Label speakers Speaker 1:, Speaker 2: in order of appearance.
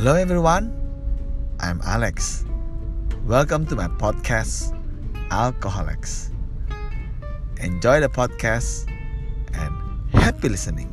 Speaker 1: Hello everyone, I'm Alex. Welcome to my podcast, Alcoholics. Enjoy the podcast and happy listening.